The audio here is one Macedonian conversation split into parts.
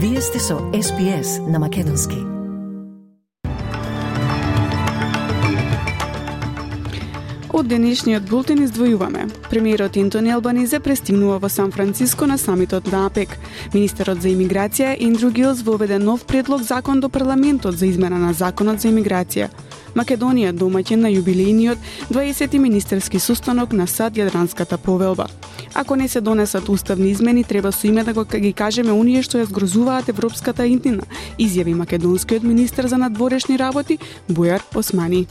Вие сте со SPS на Македонски. Од денешниот бултен издвојуваме. Премиерот Ентони Албанизе пристигнува во Сан Франциско на самитот на АПЕК. Министерот за имиграција Индру Гилс воведе нов предлог закон до парламентот за измена на законот за имиграција. Македонија домаќин на јубилејниот 20 министерски состанок на САД Јадранската повелба. Ако не се донесат уставни измени, треба со име да го ги кажеме оние што ја згрозуваат европската интина, изјави македонскиот министер за надворешни работи Бујар Османи.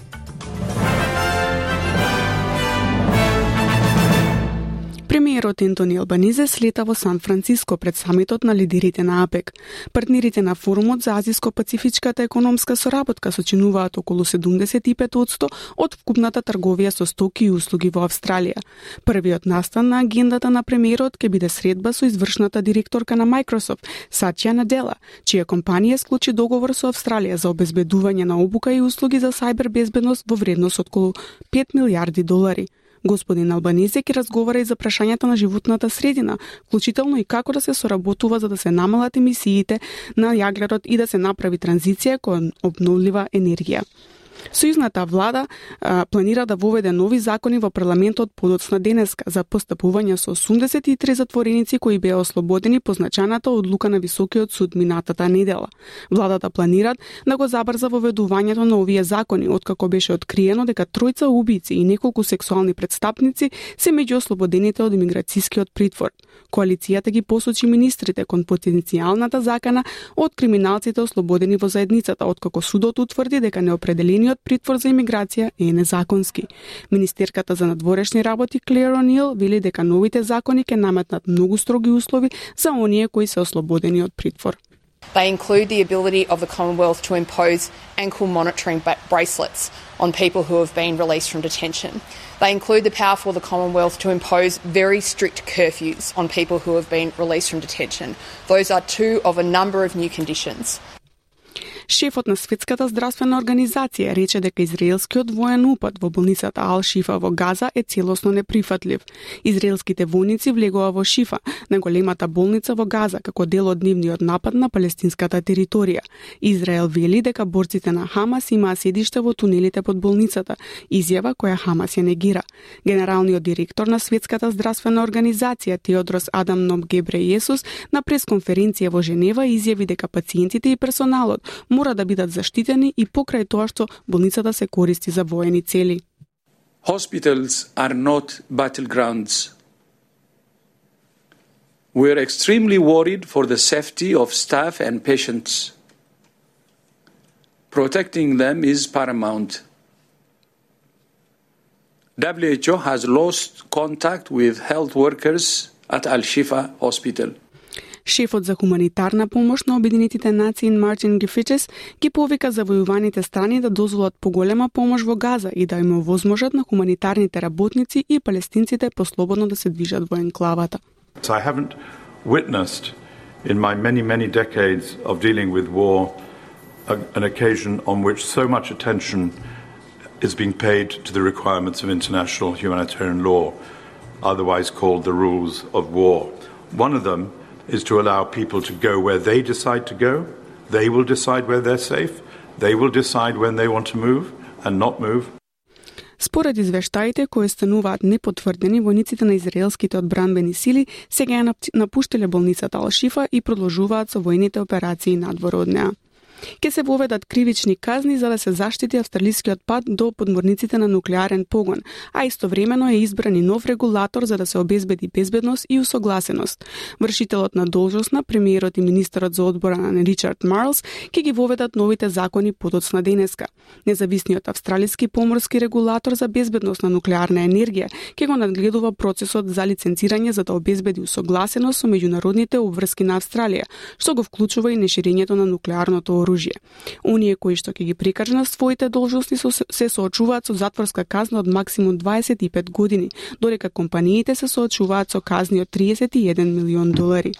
Премиерот Ентони Албанизе слета во Сан Франциско пред самитот на лидерите на АПЕК. Партнерите на форумот за Азиско-Пацифичката економска соработка сочинуваат околу 75% од вкупната трговија со стоки и услуги во Австралија. Првиот настан на агендата на премиерот ќе биде средба со извршната директорка на Microsoft, Сатја Надела, чија компанија склучи договор со Австралија за обезбедување на обука и услуги за сајбер безбедност во вредност од околу 5 милиарди долари. Господин Албанезе ќе разговара и за прашањата на животната средина, вклучително и како да се соработува за да се намалат емисиите на јаглерод и да се направи транзиција кон обновлива енергија. Сојузната влада а, планира да воведе нови закони во парламентот подоцна денеска за постапување со 83 затвореници кои беа ослободени по значајната одлука на Високиот суд минатата недела. Владата планира да го забрза воведувањето на овие закони, откако беше откриено дека тројца убици и неколку сексуални представници се меѓу ослободените од имиграцијскиот притвор. Коалицијата ги посочи министрите кон потенцијалната закана од криминалците ослободени во заедницата, откако судот утврди дека неопределениот притвор за имиграција е незаконски. Министерката за надворешни работи Клер О'Нил вели дека новите закони ќе наметнат многу строги услови за оние кои се ослободени од притвор. They include the ability of the Commonwealth to impose ankle monitoring bracelets on people who have been released from detention. They include the power for the Commonwealth to impose very strict curfews on people who have been released from detention. Those are two of a number of new conditions. Шефот на Светската здравствена организација рече дека израелскиот воен упад во болницата Ал Шифа во Газа е целосно неприфатлив. Израелските војници влегоа во Шифа, на големата болница во Газа, како дел од нивниот напад на палестинската територија. Израел вели дека борците на Хамас имаа седиште во тунелите под болницата, изјава која Хамас ја негира. Генералниот директор на Светската здравствена организација Теодрос Адам Ноб Гебре Јесус на пресконференција во Женева изјави дека пациентите и персоналот мора да бидат заштитени и покрај тоа што болницата се користи за воени цели. Hospitals are not battlegrounds. We are extremely worried for the safety of staff and patients. Protecting them is paramount. WHO has lost contact with health workers at Al Shifa Hospital. Шефот за хуманитарна помош на Обединетите нации Мартин Грифичес ги повика завојуваните страни да дозволат поголема помош во Газа и да им овозможат на хуманитарните работници и палестинците послободно да се движат во енклавата. So I haven't witnessed in my many, many decades of dealing with war an occasion on which so much attention is being paid to the requirements of international humanitarian law, otherwise called the rules of war. One of them is to allow people to go where they decide to go. They will decide where they're safe. They will decide when they want to move and not move. Според извештаите кои стануваат непотврдени, војниците на израелските одбранбени сили сега ја напуштиле болницата Алшифа и продолжуваат со војните операции надвор од неа ќе се воведат кривични казни за да се заштити австралискиот пат до подморниците на нуклеарен погон, а истовремено е избран и нов регулатор за да се обезбеди безбедност и усогласеност. Вршителот на должност на премиерот и министерот за одбрана Ричард Марлс ќе ги воведат новите закони подоцна денеска. Независниот австралиски поморски регулатор за безбедност на нуклеарна енергија ќе го надгледува процесот за лиценцирање за да обезбеди усогласеност со меѓународните обврски на Австралија, што го вклучува и неширењето на нуклеарното оружје. Оние кои што ќе ги прикажат своите должности се соочуваат со затворска казна од максимум 25 години, додека компаниите се соочуваат со казни од 31 милион долари.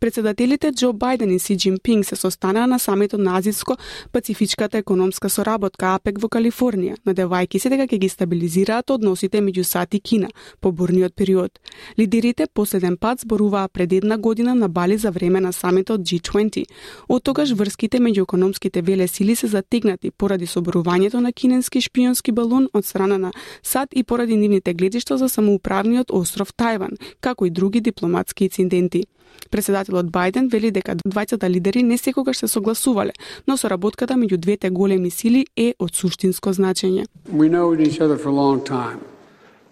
Председателите Џо Бајден и Си Джинпинг се состанаа на самето на Азиско-Пацифичката економска соработка АПЕК во Калифорнија, надевајќи се дека ќе ги стабилизираат односите меѓу САД и Кина по бурниот период. Лидерите последен пат зборуваа пред една година на Бали за време на самитот G20. Од тогаш врските меѓу меѓуекономските велесили се затегнати поради соборувањето на киненски шпионски балон од страна на САД и поради нивните гледишта за самоуправниот остров Тајван, како и други дипломатски инциденти. Председателот Бајден вели дека двајцата лидери не секогаш се согласувале, но соработката меѓу двете големи сили е од суштинско значење. We know each other for a long time.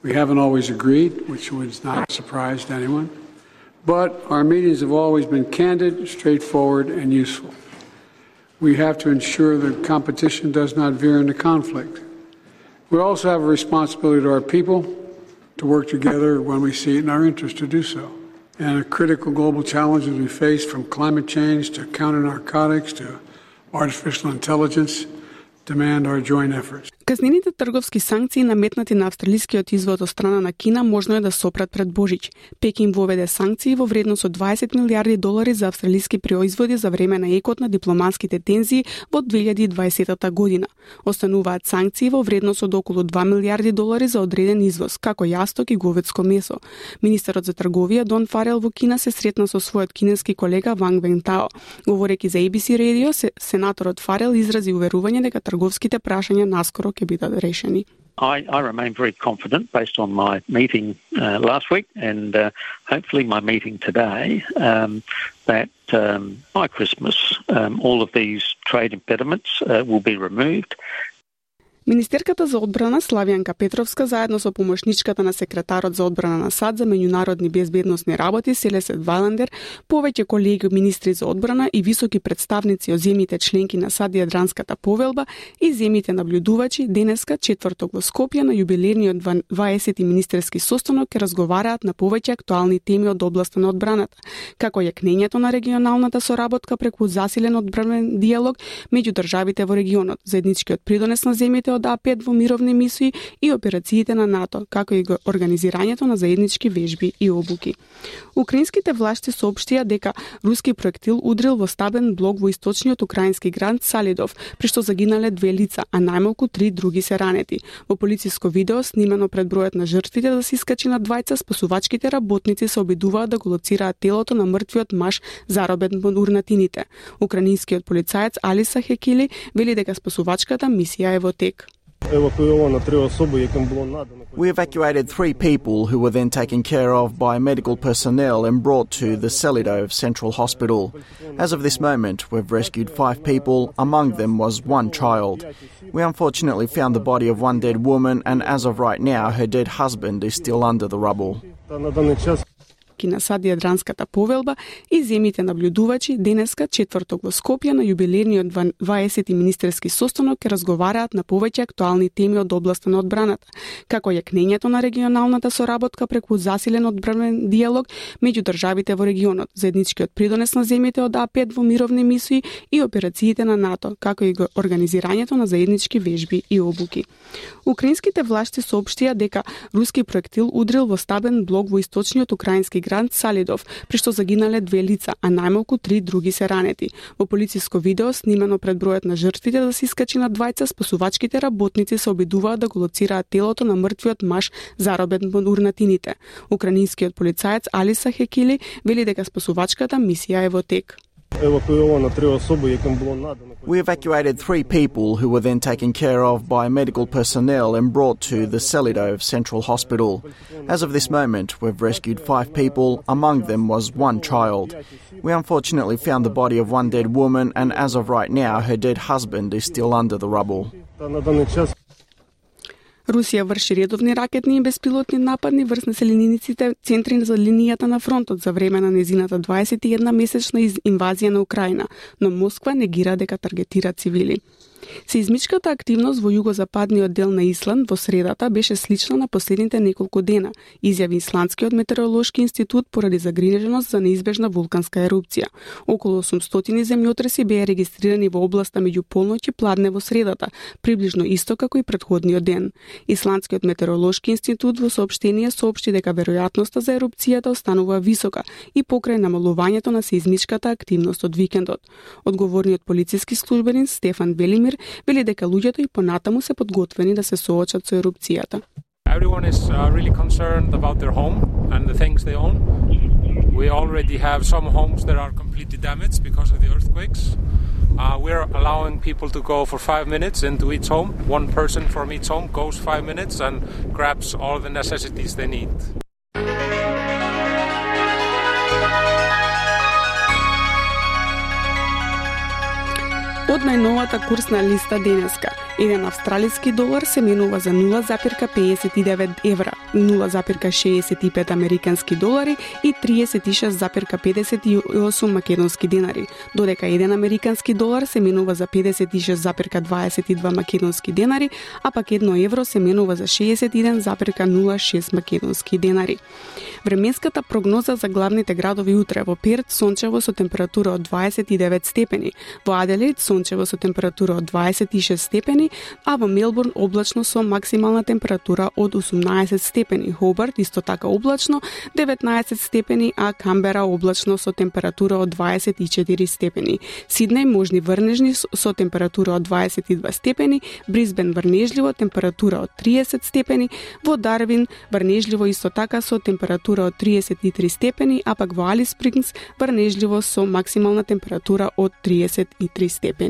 We haven't always agreed, which was not a surprise to anyone, but our meetings have always been candid, straightforward, and useful. We have to ensure that competition does not veer into conflict. We also have a responsibility to our people to work together when we see it in our interest to do so. And the critical global challenges we face from climate change to counter narcotics to artificial intelligence demand our joint efforts. Казнените трговски санкции наметнати на австралискиот извод од страна на Кина можно е да сопрат пред Божич. Пекин воведе санкции во вредност од 20 милиарди долари за австралиски производи за време на екот на дипломатските тензии во 2020 година. Остануваат санкции во вредност од околу 2 милиарди долари за одреден извоз, како јасток и говедско месо. Министерот за трговија Дон Фарел во Кина се сретна со својот кинески колега Ванг Вентао. Говореки за ABC Radio, сенаторот Фарел изрази уверување дека трговските прашања наскоро ќе бидат решени. I, I remain very confident based on my meeting uh, last week and uh, hopefully my meeting today um, that um, by Christmas um, all of these trade impediments uh, will be removed Министерката за одбрана Славјанка Петровска заедно со помошничката на секретарот за одбрана на САД за меѓународни безбедносни работи Селесет Валандер, повеќе колеги министри за одбрана и високи представници од земјите членки на САД и Јадранската повелба и земјите наблюдувачи денеска четврток во Скопје на јубилерниот 20 министерски состанок ќе разговараат на повеќе актуални теми од областа на одбраната, како јакнењето на регионалната соработка преку засилен одбранен диалог меѓу државите во регионот, заедничкиот придонес на земјите од Да А5 во мировни мисии и операциите на НАТО, како и организирањето на заеднички вежби и обуки. Украинските власти соопштија дека руски проектил удрил во стабен блок во источниот украински град Салидов, при што загинале две лица, а најмалку три други се ранети. Во полициско видео снимено пред бројот на жртвите да се искачи на двајца, спасувачките работници се обидуваат да го лоцираат телото на мртвиот маж заробен во урнатините. Украинскиот полицаец Алиса Хекили вели дека спасувачката мисија е во тек. We evacuated three people who were then taken care of by medical personnel and brought to the Selidov Central Hospital. As of this moment, we've rescued five people, among them was one child. We unfortunately found the body of one dead woman, and as of right now, her dead husband is still under the rubble. Членки на САД Јадранската повелба и земите наблюдувачи денеска четврток во Скопје на јубилерниот 20 министерски состанок ќе разговараат на повеќе актуални теми од областа на одбраната, како јакнењето на регионалната соработка преку засилен одбранен диалог меѓу државите во регионот, заедничкиот придонес на земјите од А5 во мировни мисии и операциите на НАТО, како и организирањето на заеднички вежби и обуки. Украинските власти соопштија дека руски проектил удрил во стабен блок во источниот украински град Салидов, при што загинале две лица, а најмалку три други се ранети. Во полициско видео снимено пред бројот на жртвите да се искачи на двајца, спасувачките работници се обидуваат да го лоцираат телото на мртвиот маж заробен во урнатините. Украинскиот полицаец Алиса Хекили вели дека спасувачката мисија е во тек. We evacuated three people who were then taken care of by medical personnel and brought to the Selidov Central Hospital. As of this moment, we've rescued five people, among them was one child. We unfortunately found the body of one dead woman, and as of right now, her dead husband is still under the rubble. Русија врши редовни ракетни и беспилотни нападни врз населениниците центри за линијата на фронтот за време на незината 21 месечна инвазија на Украина, но Москва негира дека таргетира цивили. Сеизмичката активност во југозападниот дел на Исланд во средата беше слична на последните неколку дена, изјави Исландскиот метеоролошки институт поради загриженост за неизбежна вулканска ерупција. Околу 800 земјотреси беа регистрирани во областа меѓу полноќ и пладне во средата, приближно исто како и предходниот ден. Исландскиот метеоролошки институт во соопштение соопшти дека веројатноста за ерупцијата останува висока и покрај намалувањето на сеизмичката активност од викендот. Одговорниот полициски службенин Стефан Велимир вели дека луѓето и понатаму се подготвени да се соочат со ерупцијата. Everyone is uh, really concerned about their home and the things they own. We already have some homes that are completely damaged because of the earthquakes. Uh, we're allowing people to go for five minutes into each home. One person from each home goes five minutes and grabs all the necessities they need. Од најновата курсна листа денеска, еден австралиски долар се менува за 0,59 евра, 0,65 американски долари и 36,58 македонски денари, додека еден американски долар се менува за 56,22 македонски денари, а пак едно евро се менува за 61,06 македонски денари. Временската прогноза за главните градови утре во Перт сончево со температура од 29 степени, во Аделаид сончево со температура од 26 степени, а во Мелбурн облачно со максимална температура од 18 степени, Хобарт исто така облачно 19 степени, а Камбера облачно со температура од 24 степени. Сиднеј можни врнежни со температура од 22 степени, Брисбен врнежливо температура од 30 степени, во Дарвин врнежливо исто така со температура од 33 степени, а пак во Алис Спрингс врнежливо со максимална температура од 33 степени.